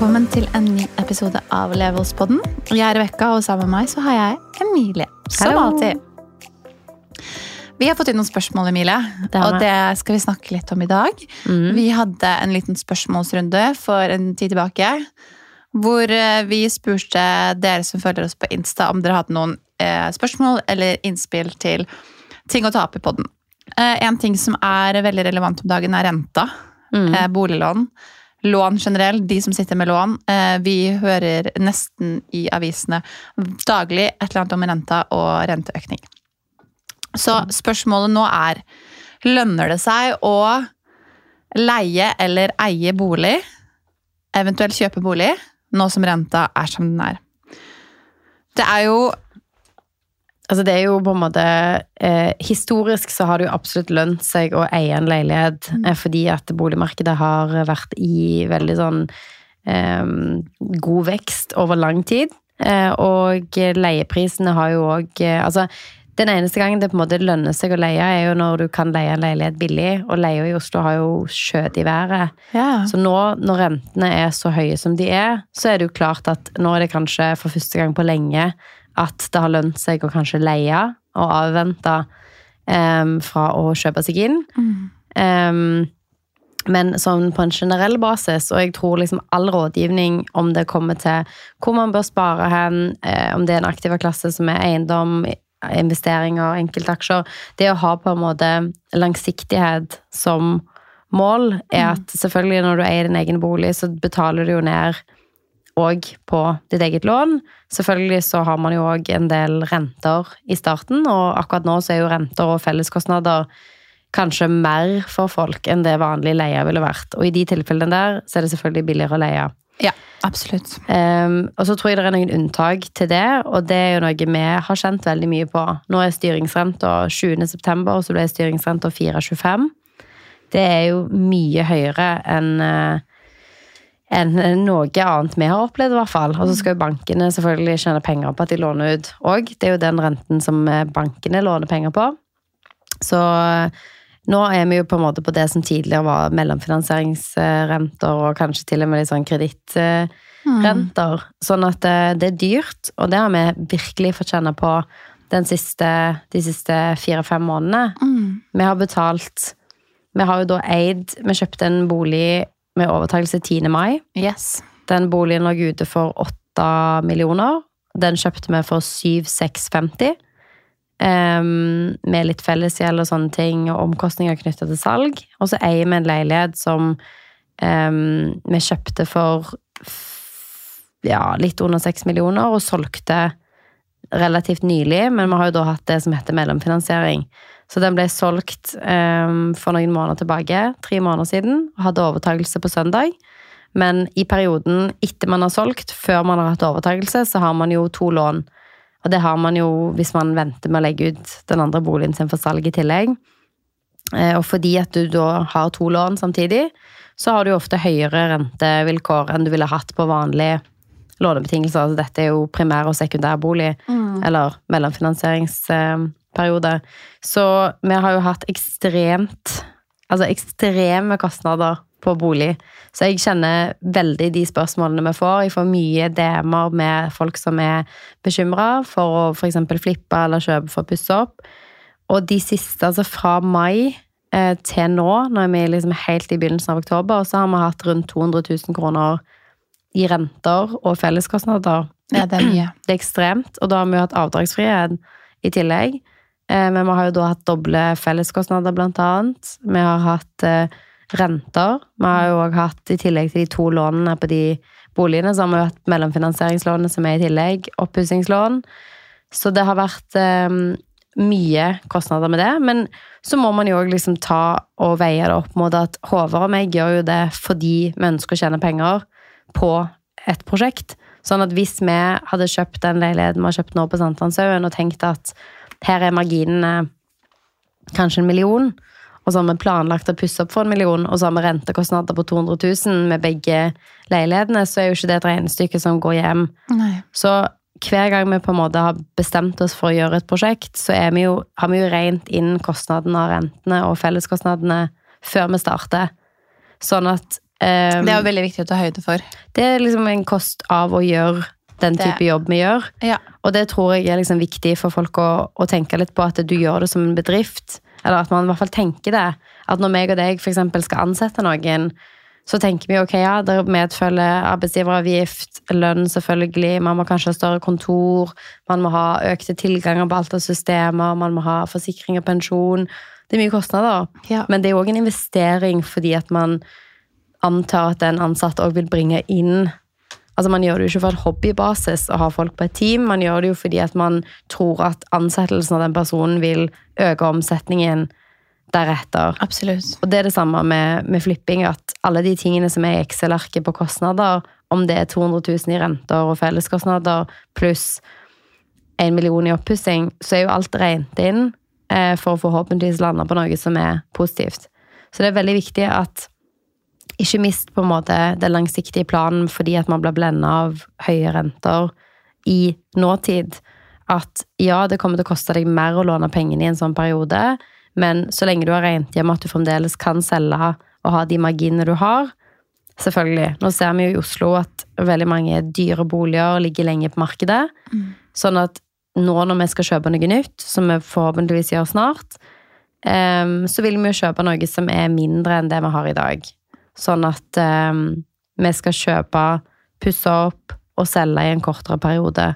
Velkommen til en ny episode av Levelspodden. Jeg er Rebekka, og sammen med meg så har jeg Emilie. Som alltid. Vi har fått inn noen spørsmål, Emilie, Det og det skal vi snakke litt om i dag. Mm. Vi hadde en liten spørsmålsrunde for en tid tilbake. Hvor eh, vi spurte dere som følger oss på Insta, om dere hadde noen eh, spørsmål eller innspill til ting å ta opp i podden. Eh, en ting som er veldig relevant om dagen, er renta. Mm. Eh, boliglån. Lån generelt, de som sitter med lån. Eh, vi hører nesten i avisene daglig et eller annet om renta og renteøkning. Så spørsmålet nå er Lønner det seg å leie eller eie bolig, eventuelt kjøpe bolig, nå som renta er som den er? Det er jo Altså det er jo på en måte eh, Historisk så har det jo absolutt lønt seg å eie en leilighet, eh, fordi at boligmarkedet har vært i veldig sånn eh, god vekst over lang tid. Eh, og leieprisene har jo òg eh, Altså, den eneste gangen det på en måte lønner seg å leie, er jo når du kan leie en leilighet billig, og leia i Oslo har jo skjøt i været. ja. Så nå når rentene er så høye som de er, så er det jo klart at nå er det kanskje for første gang på lenge at det har lønt seg å kanskje leie og avvente um, fra å kjøpe seg inn. Em, men sånn på en generell basis, og jeg tror liksom all rådgivning om det kommer til hvor man bør spare hen, eh, om det er en aktiva klasse som er eiendom, investeringer, enkeltaksjer Det å ha på en måte langsiktighet som mål, er at selvfølgelig når du eier din egen bolig, så betaler du jo ned og på ditt eget lån. Selvfølgelig så har man jo òg en del renter i starten, og akkurat nå så er jo renter og felleskostnader kanskje mer for folk enn det vanlig leie ville vært. Og i de tilfellene der så er det selvfølgelig billigere å leie. Ja, absolutt. Um, og så tror jeg det er noen unntak til det, og det er jo noe vi har kjent veldig mye på. Nå er styringsrenta 20. september, og så ble styringsrenta 4,25. Det er jo mye høyere enn eh, enn noe annet vi har opplevd, i hvert fall. Og så skal jo bankene selvfølgelig tjene penger på at de låner ut òg. Det er jo den renten som eh, bankene låner penger på. Så nå er vi jo på en måte på det som tidligere var mellomfinansieringsrenter, og kanskje til og med litt sånn kredittrenter. Sånn at eh, det er dyrt, og det har vi virkelig fått kjenne på den siste, de siste fire-fem månedene. Mm. Vi har betalt Vi har jo da eid Vi kjøpte en bolig med overtakelse 10. mai. Yes. Den boligen lå ute for 8 millioner. Den kjøpte vi for 7650. Um, med litt fellesgjeld og sånne ting, og omkostninger knytta til salg. Og så eier vi en leilighet som um, vi kjøpte for ja, litt under 6 millioner, og solgte relativt nylig, men vi har jo da hatt det som heter mellomfinansiering. Så den ble solgt um, for noen måneder tilbake, tre måneder siden, og hadde overtakelse på søndag. Men i perioden etter man har solgt, før man har hatt overtakelse, så har man jo to lån. Og det har man jo hvis man venter med å legge ut den andre boligen sin for salg i tillegg. Eh, Og fordi at du da har to lån samtidig, så har du ofte høyere rentevilkår enn du ville hatt på vanlige lånebetingelser. Altså dette er jo primær- og sekundærbolig, eller mellomfinansieringsperiode. Så vi har jo hatt ekstremt Altså ekstreme kostnader på bolig. Så jeg kjenner veldig de spørsmålene vi får. Jeg får mye DM-er med folk som er bekymra for å f.eks. flippe eller kjøpe for å pusse opp. Og de siste, altså fra mai eh, til nå, når vi er liksom helt i begynnelsen av oktober, så har vi hatt rundt 200 000 kroner i renter og felleskostnader. Ja, det er mye. Det er ekstremt, og da har vi jo hatt avdragsfrihet i tillegg. Eh, Men vi har jo da hatt doble felleskostnader, blant annet. Vi har hatt eh, renter. Vi har jo òg hatt, i tillegg til de to lånene på de boligene, så har vi hatt mellomfinansieringslånene som er i tillegg, oppussingslån. Så det har vært eh, mye kostnader med det. Men så må man jo òg liksom ta og veie det opp mot at Håvard og meg gjør jo det fordi vi ønsker å tjene penger på et prosjekt. Sånn at hvis vi hadde kjøpt den leiligheten vi har kjøpt nå på Sankthanshaugen, og tenkt at her er marginene kanskje en million, og så har vi planlagt å pusse opp for en million, og så har vi rentekostnader på 200 000 med begge leilighetene, så er jo ikke det et regnestykke som går hjem. Nei. Så hver gang vi på en måte har bestemt oss for å gjøre et prosjekt, så vi jo, har vi jo regnet inn kostnadene av rentene og felleskostnadene før vi starter. Sånn at Um, Det er jo veldig viktig å ta høyde for. det er liksom en kost av å gjøre den Det- type jobb vi gjør. Ja. Og det tror jeg er liksom viktig for folk å, å tenke litt på, at du gjør det som en bedrift. Eller at man i hvert fall tenker det. At når meg og deg eksempel skal ansette noen, så tenker vi ok, ja, det medfølger arbeidsgiveravgift, lønn selvfølgelig, man må kanskje ha større kontor, man må ha økte tilganger på alt av systemer, man må ha forsikring og pensjon. Det er mye kostnader. Ja. Men det er òg en investering fordi at man antar at den ansatte òg vil bringe inn Altså Man gjør det jo ikke for et hobbybasis å ha folk på et team, man gjør det jo fordi at man tror at ansettelsen av den personen vil øke omsetningen deretter. Absolutt. Og det er det samme med, med flipping, at alle de tingene som er i Excel-arket på kostnader, om det er 200 000 i renter og felleskostnader pluss 1 million i oppussing, så er jo alt regnet inn eh, for å forhåpentligvis lande på noe som er positivt. Så det er veldig viktig at ikke mist på en måte den langsiktige planen fordi at man blir blenda av høye renter i nåtid. At ja, det kommer til å koste deg mer å låne pengene i en sånn periode, men så lenge du har regnet hjem at du fremdeles kan selge og ha de marginene du har Selvfølgelig. Nå ser vi jo i Oslo at veldig mange dyre boliger ligger lenge på markedet. Sånn at nå når vi skal kjøpe noe nytt, som vi forhåpentligvis gjør snart, em, så vil vi jo kjøpe noe som er mindre enn det vi har i dag. Sånn at em, vi skal kjøpe, pusse opp og selge i en kortere periode.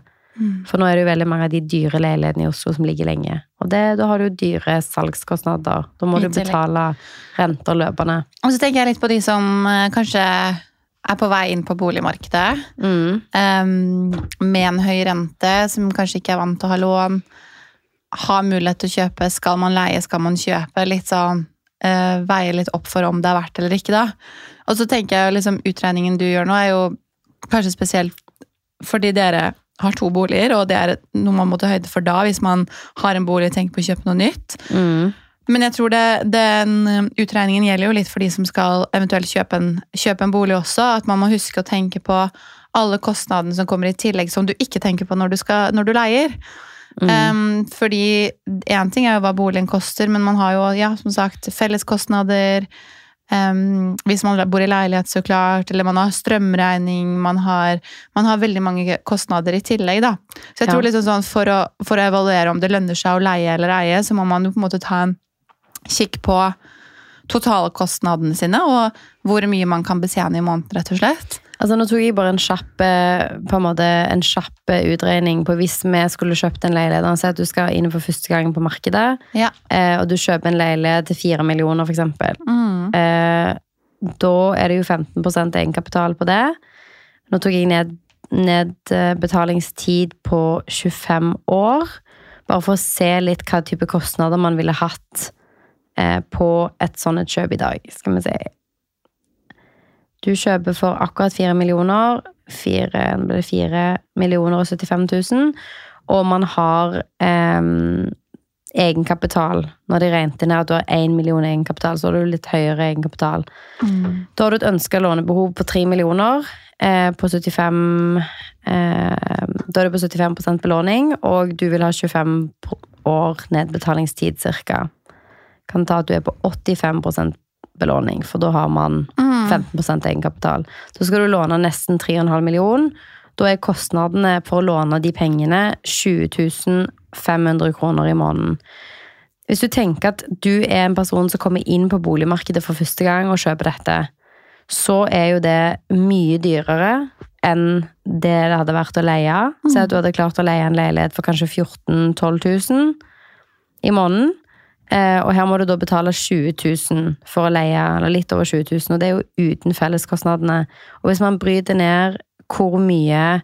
For nå er det jo veldig mange av de dyre leilighetene i Oslo som ligger lenge. Og det, da har du jo dyre salgskostnader. Da må du betale renter løpende. Og så tenker jeg litt på de som eh, kanskje er på vei inn på boligmarkedet. Mm. um, med en høy rente, som kanskje ikke er vant til å ha lån. Har mulighet til å kjøpe. Skal man leie, skal man kjøpe? Litt sånn eh, Veie litt opp for om det er verdt eller ikke, da. Og så tenker jeg liksom utregningen du gjør nå, er jo kanskje spesielt fordi dere har to boliger, og det er noe man må ta høyde for da, hvis man har en bolig og tenker på å kjøpe noe nytt. Mm. Men jeg tror det, den utregningen gjelder jo litt for de som skal eventuelt kjøpe en, kjøpe en bolig også. At man må huske å tenke på alle kostnadene som kommer i tillegg, som du ikke tenker på når du, skal, når du leier. Mm. Um, fordi én ting er jo hva boligen koster, men man har jo ja, som sagt felleskostnader. Um, hvis man bor i leilighet, så klart. Eller man har strømregning. Man har, man har veldig mange kostnader i tillegg, da. Så jeg Ja. tror liksom sånn for å, for å evaluere om det lønner seg å leie eller eie, så må man jo på en måte ta en kikk på totalkostnadene sine, og hvor mye man kan betjene i måneden, rett og slett. Altså, nå tok jeg bare en kjapp, eh, på en måte, en kjapp eh, utregning på hvis vi skulle kjøpt en leilighet. Altså at du skal inn for første gang på markedet, Ja. eh, og du kjøper en leilighet til fire millioner, eksempel. Mm. Eh, da er det jo 15% egenkapital på det. Nå tok jeg ned, ned betalingstid på 25 år, bare for å se litt hva type kostnader man ville hatt eh, på et sånt kjøp i dag. Skal vi se. Du kjøper for akkurat 4 millioner. 4, nå ble det 4 millioner og 75 000. Og man har eh, egenkapital. Når de regnet ned at du har 1 million egenkapital, så har du litt høyere egenkapital. Mm. Da har du et ønska lånebehov på 3 millioner. Eh, på 75 eh, Da er du på 75% belåning, og du vil ha 25 år nedbetalingstid ca. Kan ta at du er på 85 belåning, for da har man Mm. 15% egenkapital. Så skal du låne nesten 3,5 millioner. Da er kostnadene for å låne de pengene 20 500 kroner i måneden. Hvis du tenker at du er en person som kommer inn på boligmarkedet for første gang og kjøper dette, så er jo det mye dyrere enn det det hadde vært å leie. Si at du hadde klart å leie en leilighet for kanskje 14 000-12 000 i måneden. Eh, og her må du da betale 20 000 for å leie, eller litt over 20 000, og det er jo uten felleskostnadene. Og hvis man bryter ned hvor mye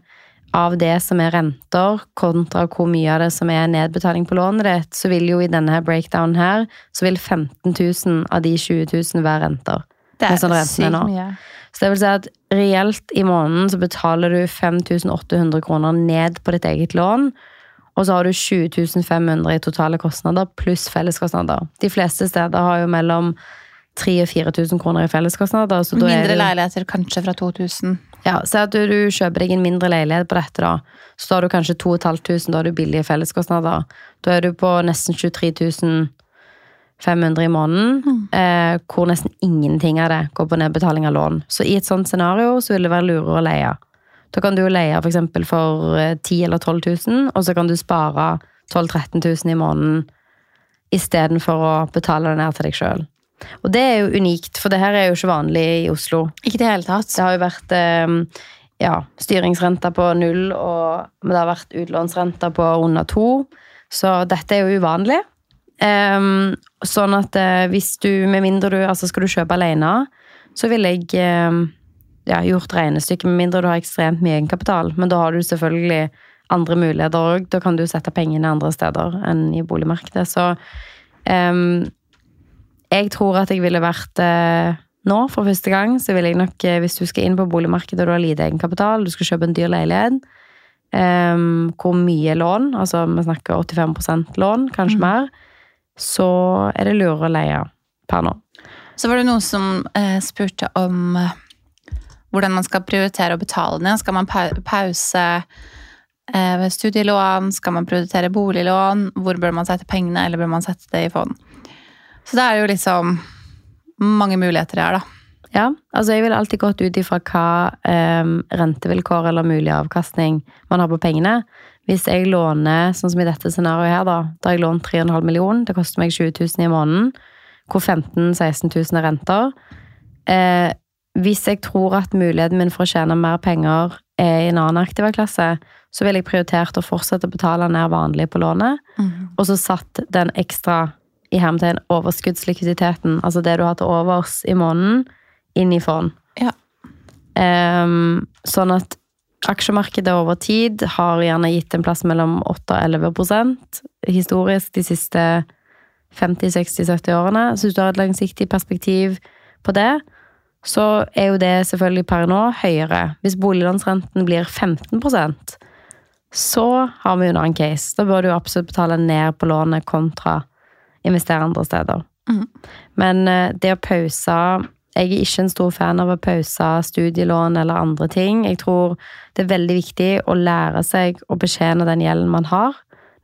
av det som er renter, kontra hvor mye av det som er nedbetaling på lånet ditt, så vil jo i denne breakdownen her, så vil 15 000 av de 20 000 være renter. Det er sånn sykt mye. Så det vil si at reelt i måneden så betaler du 5800 kroner ned på ditt eget lån, og så har du 20 500 i totale kostnader pluss felleskostnader. De fleste steder har jo mellom 3000 og 4000 kroner i felleskostnader. Så da er Mindre leiligheter kanskje fra 2000. ja, Si at du, du kjøper deg en mindre leilighet på dette, da. Så har du kanskje 2500, da har du billige felleskostnader. Da er du på nesten 23 500 i måneden, Mm. eh, hvor nesten ingenting av det går på nedbetaling av lån. Så i et sånt scenario så vil det være lurere å leie. Da kan du leie for eksempel for eh, 10 eller 12 000, og så kan du spare 12 000-13 000 i måneden istedenfor å betale det ned til deg sjøl. Og det er jo unikt, for det her er jo ikke vanlig i Oslo. Ikke det hele tatt. Det har jo vært eh, ja, styringsrenta på null, og, det har vært utlånsrenta på under to. Så dette er jo uvanlig. Um, sånn at eh, hvis du, med mindre du altså skal du kjøpe alene, så ville jeg eh, ja, gjort regnestykket, med mindre du har ekstremt mye egenkapital. Men da har du selvfølgelig andre muligheter òg. Da kan du sette pengene andre steder enn i boligmarkedet. Så um, jeg tror at jeg ville vært uh, nå, for første gang, så vil jeg nok, eh, hvis du skal inn på boligmarkedet og du har lite egenkapital, du skal kjøpe en dyr leilighet, um, hvor mye lån, altså vi snakker 85% lån, kanskje Mm. mer, så er det lurere å leie per nå. Så var det noen som eh, spurte om eh, hvordan man skal prioritere å betale ned. Skal man pause eh, studielån? Skal man prioritere boliglån? Hvor bør man sette pengene, eller bør man sette det i fond? Så det er jo liksom mange muligheter her, da. Ja, altså jeg ville alltid gått ut ifra hva ehm, rentevilkår eller mulig avkastning man har på pengene. Hvis jeg låner, sånn som i dette scenarioet her, da, da jeg lånt 3,5 millioner, det koster meg 20 000 i måneden, hvor 15 000-16 000 er renter. Eh, hvis jeg tror at muligheten min for å tjene mer penger er i en annen aktivaklasse, så ville jeg prioritert å fortsette å betale ned vanlig på lånet, og så satt den ekstra i hermetegn overskuddslikviditeten, altså det du har til overs i måneden, inn i fond. Ja. Um, sånn at aksjemarkedet over tid har gjerne gitt en plass mellom 8 og 11 prosent historisk de siste 50-60-70 årene. Så hvis du har et langsiktig perspektiv på det, så er jo det selvfølgelig per nå høyere. Hvis boliglånsrenten blir 15% så har vi jo en annen case. Da bør du absolutt betale ned på lånet kontra investere andre steder. Mm. Men eh, det å pause Jeg er ikke en stor fan av å pause studielån eller andre ting. Jeg tror det er veldig viktig å lære seg å betjene den gjelden man har.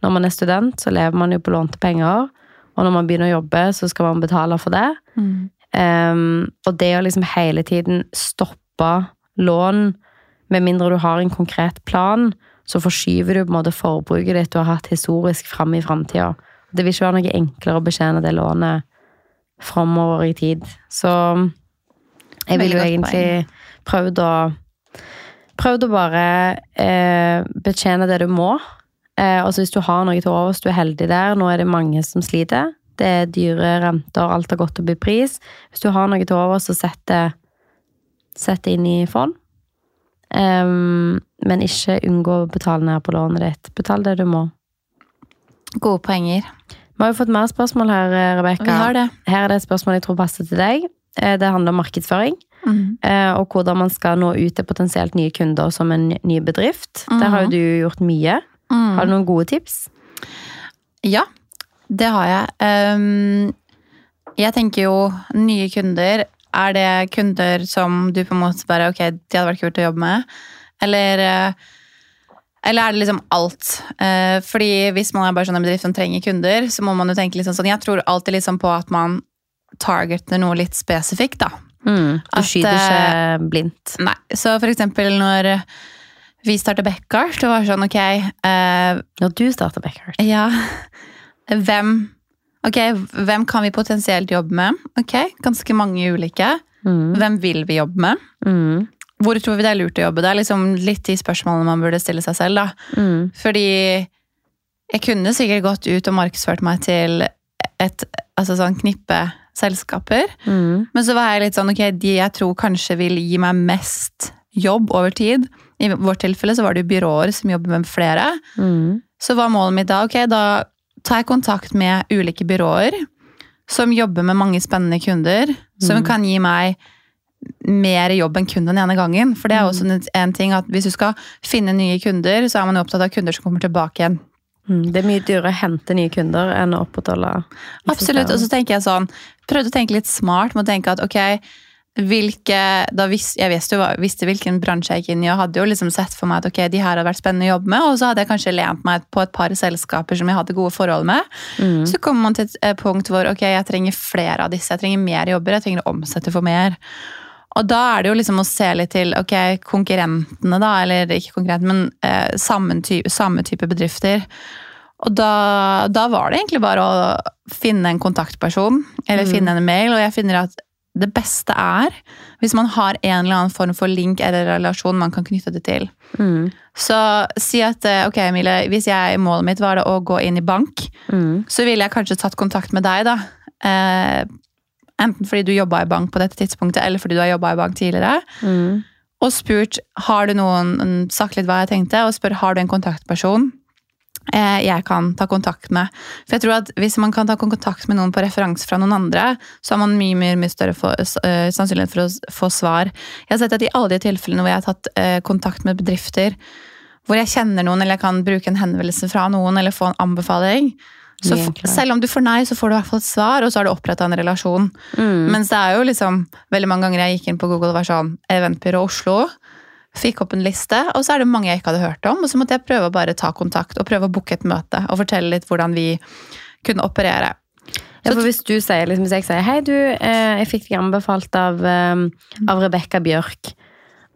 Når man er student, så lever man jo på lånte penger. Og når man begynner å jobbe, så skal man betale for det. Mm. Um, og det å liksom hele tiden stoppe lån, med mindre du har en konkret plan, så forskyver du på en måte forbruket ditt du har hatt historisk fram i framtida. Det vil ikke være noe enklere å betjene det lånet framover i tid. Så jeg ville jo egentlig prøvd å Prøvd å bare eh, betjene det du må. Eh, og så hvis du har noe til overs, du er heldig der. Nå er det mange som sliter. Det er dyre renter, alt har gått opp i pris. Hvis du har noe til over, så sett det, sett det inn i fond. Um, men ikke unngå å betale ned på lånet ditt. Betal det du må. Gode poenger. Vi har jo fått mer spørsmål her, Rebekka. Her er det et spørsmål jeg tror passer til deg. Eh, Det handler om markedsføring. Mm. eh, Og hvordan man skal nå ut til potensielt nye kunder som en ny bedrift. Der har jo du gjort mye. Mm. Har du noen gode tips? Ja, det har jeg. Ehm, jeg tenker jo nye kunder. Er det kunder som du på en måte bare Ok, de hadde vært kult å jobbe med? Eller eh, eller er det liksom alt? Eh, fordi hvis man er bare sånn en bedrift som trenger kunder, så må man jo tenke litt sånn Jeg tror alltid liksom på at man targeter noe litt spesifikt, da. Mm. Du At, skyter eh, ikke blindt. Nei, så for eksempel når vi startet Beckhart, det var sånn ok eh, Når du starter Beckert. Ja. Hvem Ok, hvem kan vi potensielt jobbe med? Ok, ganske mange ulike. Mm. Hvem vil vi jobbe med? Mm. Hvor tror vi det er lurt å jobbe? Det er liksom litt de spørsmålene man burde stille seg selv, da. Mm. Fordi jeg kunne sikkert gått ut og markedsført meg til et altså sånn knippe selskaper. Mm. Men så var jeg litt sånn, ok, de jeg tror kanskje vil gi meg mest jobb over tid. I vårt tilfelle så var det jo byråer som jobber med flere. Mm. Så var målet mitt da, ok, da tar jeg kontakt med ulike byråer som jobber med mange spennende kunder, som Mm. kan gi meg mer jobb enn kun den ene gangen. For det er også en, en ting at hvis du skal finne nye kunder, så er man jo opptatt av kunder som kommer tilbake igjen. Mm. Det er mye dyrere å hente nye kunder enn å opprettholde Absolutt. Og så tenker jeg sånn, prøvde å tenke litt smart med å tenke at ok, hvilke vis, Jeg visste, jo, visste hvilken bransje jeg gikk inn i, og hadde jo liksom sett for meg at ok, de her hadde vært spennende å jobbe med, og så hadde jeg kanskje lent meg på et par selskaper som jeg hadde gode forhold med. Mm. Så kommer man til et punkt hvor ok, jeg trenger flere av disse, jeg trenger mer jobber, jeg trenger å omsette for mer. Og da er det jo liksom å se litt til ok, konkurrentene, da, eller ikke konkurrentene, men eh, samme, type, samme type bedrifter. Og da, da var det egentlig bare å finne en kontaktperson, eller Mm. finne en mail, og jeg finner at det beste er hvis man har en eller annen form for link eller relasjon man kan knytte det til. Mm. Så si at eh, ok, Emilie, hvis jeg, målet mitt var det å gå inn i bank, Mm. så ville jeg kanskje tatt kontakt med deg, da. Eh, enten fordi du jobba i bank på dette tidspunktet, eller fordi du har jobba i bank tidligere. Mm. Og spurt har du noen, sagt litt hva jeg tenkte, og spør har du en kontaktperson jeg kan ta kontakt med. For jeg tror at Hvis man kan ta kontakt med noen på referanse fra noen andre, så har man mye mye, mye større for, uh, sannsynlighet for å få svar. Jeg har sett at I alle de tilfellene hvor jeg har tatt uh, kontakt med bedrifter, hvor jeg kjenner noen, eller jeg kan bruke en henvendelse fra noen, eller få en anbefaling så Selv om du får nei, så får du i hvert fall et svar, og så har du oppretta en relasjon. Mm. Mens det er jo liksom veldig mange ganger jeg gikk inn på Google og var sånn Eventbyrå Oslo. Fikk opp en liste, og så er det mange jeg ikke hadde hørt om. Og så måtte jeg prøve å bare ta kontakt og prøve å booke et møte og fortelle litt hvordan vi kunne operere. Ja, for hvis du sier, liksom, hvis jeg sier hei du, eh, jeg fikk deg anbefalt av, eh, av Rebekka Bjørk.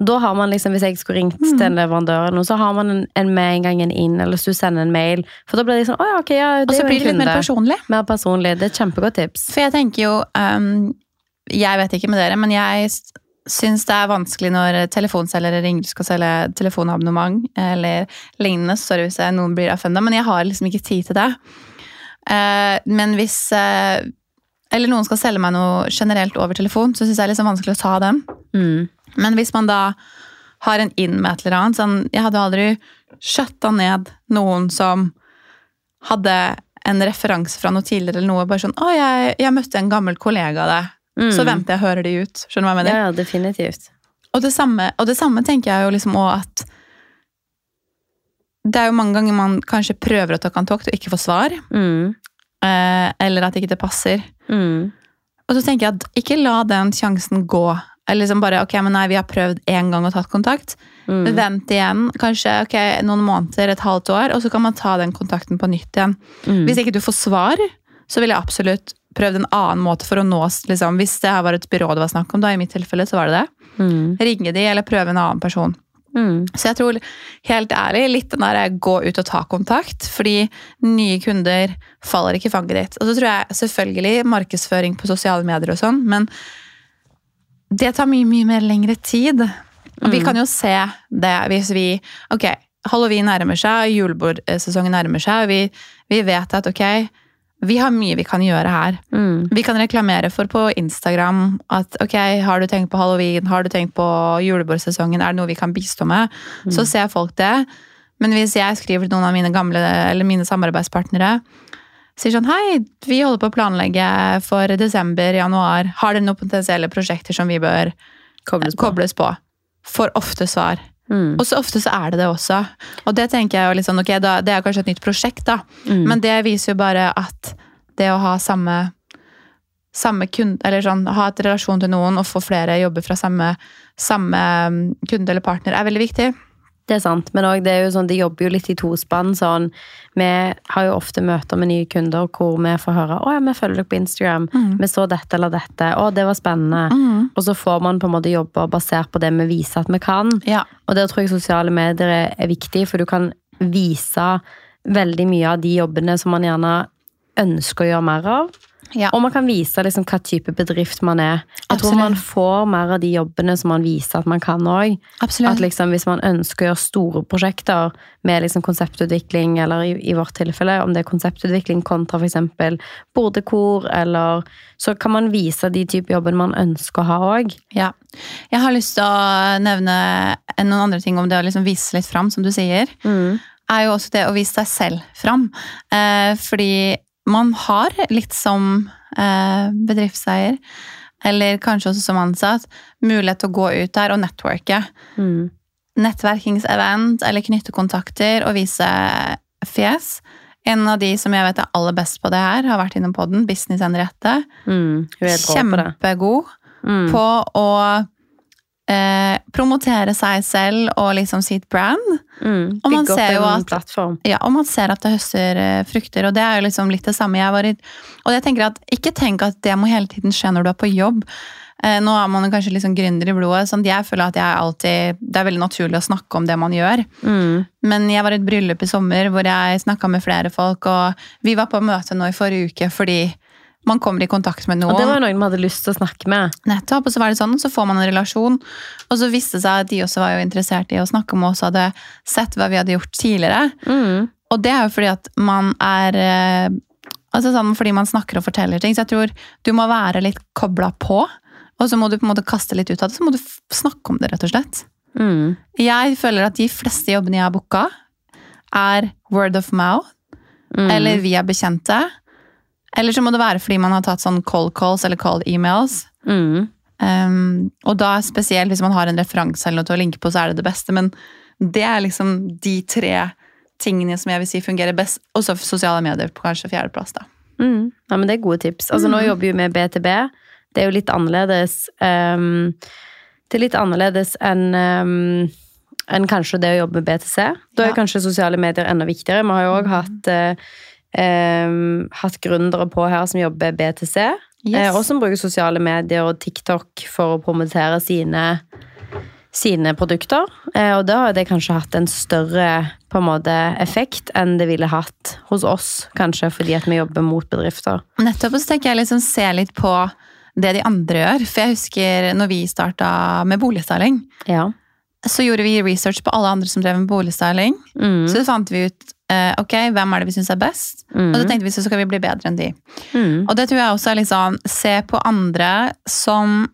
Da har man liksom, Hvis jeg skulle ringt Mm. den leverandøren, leverandør, så har man en, en med en gang en inn, eller hvis du sender en mail. For da blir det sånn, ja, ok, ja, Og det så er jo blir det litt mer personlig. Mer personlig. Det er et kjempegodt tips. For jeg tenker jo um, Jeg vet ikke med dere, men jeg syns det er vanskelig når telefonselgere ringer og skal selge telefonabonnement eller lignende. Sorry hvis noen blir offenda, men jeg har liksom ikke tid til det. Eh, men hvis eh, Eller noen skal selge meg noe generelt over telefon, så syns jeg det er liksom vanskelig å ta dem. Mm. Men hvis man da har en inn med et eller annet sånn, Jeg hadde aldri skjøtta ned noen som hadde en referanse fra noe tidligere eller noe. Bare sånn 'Å, jeg, jeg møtte en gammel kollega av deg.' Mm. Så venter jeg og hører de ut. Skjønner du hva jeg mener? Ja, definitivt. Og, det samme, og det samme tenker jeg jo liksom òg at Det er jo mange ganger man kanskje prøver å ta kontakt og ikke får svar. Mm. Eh, eller at ikke det passer. Mm. Og så tenker jeg at ikke la den sjansen gå. Eller liksom bare ok, men nei, vi har prøvd én gang og tatt kontakt. Mm. Vent igjen, kanskje ok, noen måneder, et halvt år, og så kan man ta den kontakten på nytt igjen. Mm. Hvis ikke du får svar, så vil jeg absolutt prøvd en annen måte for å nås. Liksom. Hvis det her var et byrå det var snakk om, da i mitt tilfelle, så var det det. Mm. Ringe de, eller prøve en annen person. Mm. Så jeg tror helt ærlig litt den der gå ut og ta kontakt, fordi nye kunder faller ikke i fanget ditt. Og så tror jeg selvfølgelig markedsføring på sosiale medier og sånn, men det tar mye, mye mer lengre tid. Og vi Mm. kan jo se det hvis vi Ok, halloween nærmer seg, julebordsesongen nærmer seg, og vi, vi vet at ok, vi har mye vi kan gjøre her. Mm. Vi kan reklamere for på Instagram at ok, har du tenkt på halloween, har du tenkt på julebordsesongen, er det noe vi kan bistå med? Så ser folk det. Men hvis jeg skriver til noen av mine gamle, eller mine samarbeidspartnere, sier sånn hei, vi holder på å planlegge for desember, januar, har dere noen potensielle prosjekter som vi bør Kobles på. kobles på? Får ofte svar. Mm. Og så ofte så er det det også. Og det tenker jeg jo litt sånn, ok, da, det er kanskje et nytt prosjekt da, Mm. men det viser jo bare at det å ha samme, samme kunde, eller sånn, ha et relasjon til noen og få flere jobber fra samme, samme mm, kunde eller partner er veldig viktig. Det er sant, men også, det er jo sånn, de jobber jo litt i tospann. Sånn. Vi har jo ofte møter med nye kunder hvor vi får høre å ja, vi følger dere på Instagram. Vi så dette eller dette. Å, det var spennende. Og så får man på en måte jobbe basert på det vi viser at vi kan. Ja. Og der tror jeg sosiale medier er, er viktig, for du kan vise veldig mye av de jobbene som man gjerne ønsker å gjøre mer av. Ja. Og man kan vise liksom hva type bedrift man er. Jeg tror man får mer av de jobbene som man viser at man kan òg. Liksom, hvis man ønsker å gjøre store prosjekter med liksom konseptutvikling, eller i, i vårt tilfelle om det er konseptutvikling kontra f.eks. bordekor, eller Så kan man vise de type jobbene man ønsker å ha òg. Ja. Jeg har lyst til å nevne noen andre ting om det å liksom vise litt fram, som du sier. er jo også det å vise deg selv fram. Eh, fordi man har litt som eh, bedriftseier, eller kanskje også som ansatt, mulighet til å gå ut der og networke. Mm. Nettverkingsevent eller knytte kontakter og vise fjes. En av de som jeg vet er aller best på det her, har vært innom podden, Business Henriette. Mm. På. Kjempegod. Mm. på å eh, promotere seg selv og liksom sitt brand. Mm. Og man ser jo at-. Ja, og man ser at det høster eh, frukter, og det er jo liksom litt det samme jeg var i. Og jeg tenker at ikke tenk at det må hele tiden skje når du er på jobb. Eh, nå er man kanskje liksom gründer i blodet, sånn jeg føler at jeg alltid Det er veldig naturlig å snakke om det man gjør. Mm. Men jeg var i et bryllup i sommer hvor jeg snakka med flere folk, og vi var på møte nå i forrige uke fordi man kommer i kontakt med noen. Og det var jo noen man hadde lyst til å snakke med. Nettopp, og så var det sånn, så får man en relasjon. Og så viste det seg at de også var jo interessert i å snakke med oss og hadde sett hva vi hadde gjort tidligere. Mm. Og det er jo fordi at man er eh, Altså sånn fordi man snakker og forteller ting. Så jeg tror du må være litt kobla på. Og så må du på en måte kaste litt ut av det. Så må du snakke om det, rett og slett. Mm. Jeg føler at de fleste jobbene jeg har booka, er word of mouth. Mm. Eller via bekjente. Eller så må det være fordi man har tatt sånn cold calls eller cold emails. Mm. Um, og da spesielt hvis man har en referanse eller noe til å linke på, så er det det beste. Men det er liksom de tre tingene som jeg vil si fungerer best. Og så sosiale medier på kanskje fjerdeplass, da. Mm. Ja, men det er gode tips. Altså, Nå Mm. jobber vi med BTB. Det er jo litt annerledes Um, Det er litt annerledes enn um, enn kanskje det å jobbe med BTC. Da er Ja. kanskje sosiale medier enda viktigere. Vi har jo òg hatt, eh, ehm, hatt gründere på her som jobber BTC, eh, og som bruker sosiale medier og TikTok for å promotere sine sine produkter, eh, og da har det kanskje hatt en større på en måte, effekt enn det ville hatt hos oss, kanskje fordi at vi jobber mot bedrifter. Nettopp, og så tenker jeg liksom se litt på det de andre gjør. For jeg husker når vi starta med boligstyling, Ja. så gjorde vi research på alle andre som drev med boligstyling. Mm. Så fant vi ut ok, hvem er det vi syns er best, Mm. og så tenkte vi så skal vi bli bedre enn de. Mm. Og det tror jeg også er liksom Se på andre som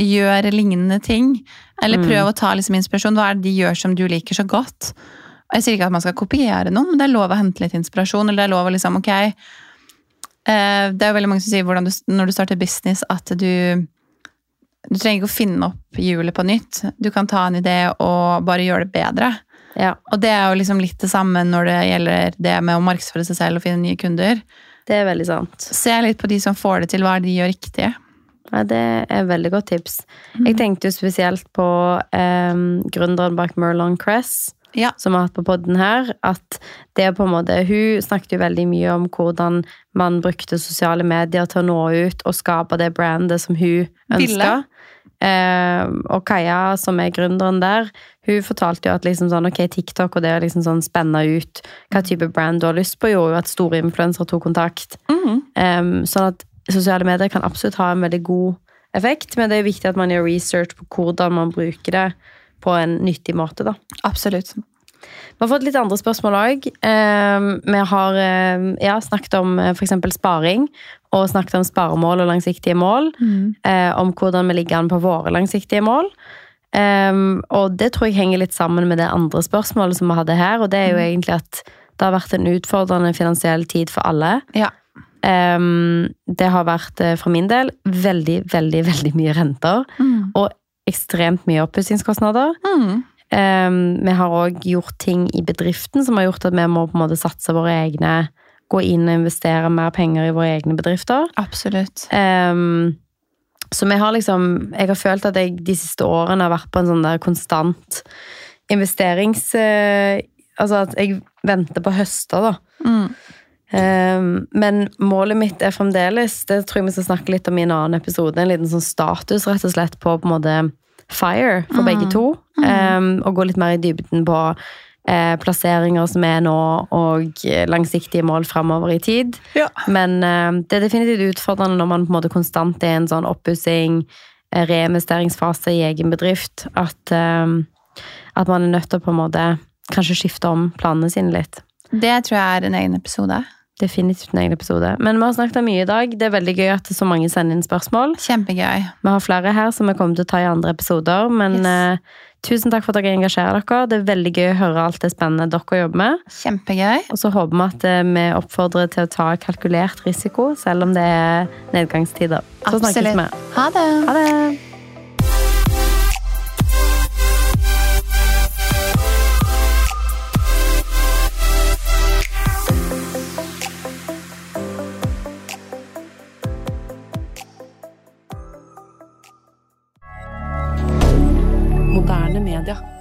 gjør lignende ting. Eller Mm. prøv å ta liksom inspirasjon. Hva er det de gjør som du liker så godt? Og jeg sier ikke at man skal kopiere noen, men det er lov å hente litt inspirasjon. Eller det er lov å liksom, ok eh, Det er jo veldig mange som sier du, når du starter business, at du Du trenger ikke å finne opp hjulet på nytt. Du kan ta en idé og bare gjøre det bedre. Ja, Og det er jo liksom litt det samme når det gjelder det med å markedsføre seg selv og finne nye kunder. det er veldig sant. Se litt på de som får det til, hva er det de gjør riktig. Ja, det er et veldig godt tips. Jeg tenkte jo spesielt på um, gründeren bak Merlon Cress, Ja. som vi har hatt på podden her. At det er på en måte Hun snakket jo veldig mye om hvordan man brukte sosiale medier til å nå ut og skape det brandet som hun ønska. Eh, og Kaja, som er gründeren der, hun fortalte jo at liksom sånn, ok, TikTok og det å liksom sånn spenne ut hva type brand du har lyst på, gjorde jo at store influensere tok kontakt. Mhm. eh, sånn at sosiale medier kan absolutt ha en veldig god effekt, men det er viktig at man gjør research på hvordan man bruker det på en nyttig måte. da. Absolutt. Vi har fått litt andre spørsmål òg. vi har um, ja, snakket om uh, f.eks. sparing, og snakket om sparemål og langsiktige mål. Mm. om hvordan vi ligger an på våre langsiktige mål. Um, og det tror jeg henger litt sammen med det andre spørsmålet som vi hadde her, og det er jo egentlig at det har vært en utfordrende finansiell tid for alle. Ja. Det har vært, eh, for min del, veldig, veldig, veldig mye renter. Mm. Og ekstremt mye oppussingskostnader. Mm. Um, vi har òg gjort ting i bedriften som har gjort at vi må på en måte satse våre egne Gå inn og investere mer penger i våre egne bedrifter. Absolutt. Um, så vi har liksom Jeg har følt at jeg de siste årene har vært på en sånn der konstant investerings... Uh, altså at jeg venter på høster, da. Mm. Um, men målet mitt er fremdeles Det tror jeg vi skal snakke litt om i en annen episode. En liten sånn status rett og slett på på en måte fire for begge to. Um, og gå litt mer i dybden på eh, plasseringer som er nå, og langsiktige mål fremover i tid. Ja. Men eh, det er definitivt utfordrende når man på en måte konstant er i en sånn oppussing, eh, reinvesteringsfase i egen bedrift, at, um, at man er nødt til å på en måte kanskje skifte om planene sine litt. Det tror jeg er en egen episode. Definitivt en egen episode. Men vi har snakket mye i dag. Det er veldig gøy at så mange sender inn spørsmål. Kjempegøy. Vi har flere her som vi kommer til å ta i andre episoder. Men Yes. uh, tusen takk for at dere engasjerer dere. Det er veldig gøy å høre alt det spennende dere jobber med. Kjempegøy. Og så håper vi at uh, vi oppfordrer til å ta kalkulert risiko, selv om det er nedgangstider. Så snakkes Absolutt. vi. Ha det. Ha det! Calendar.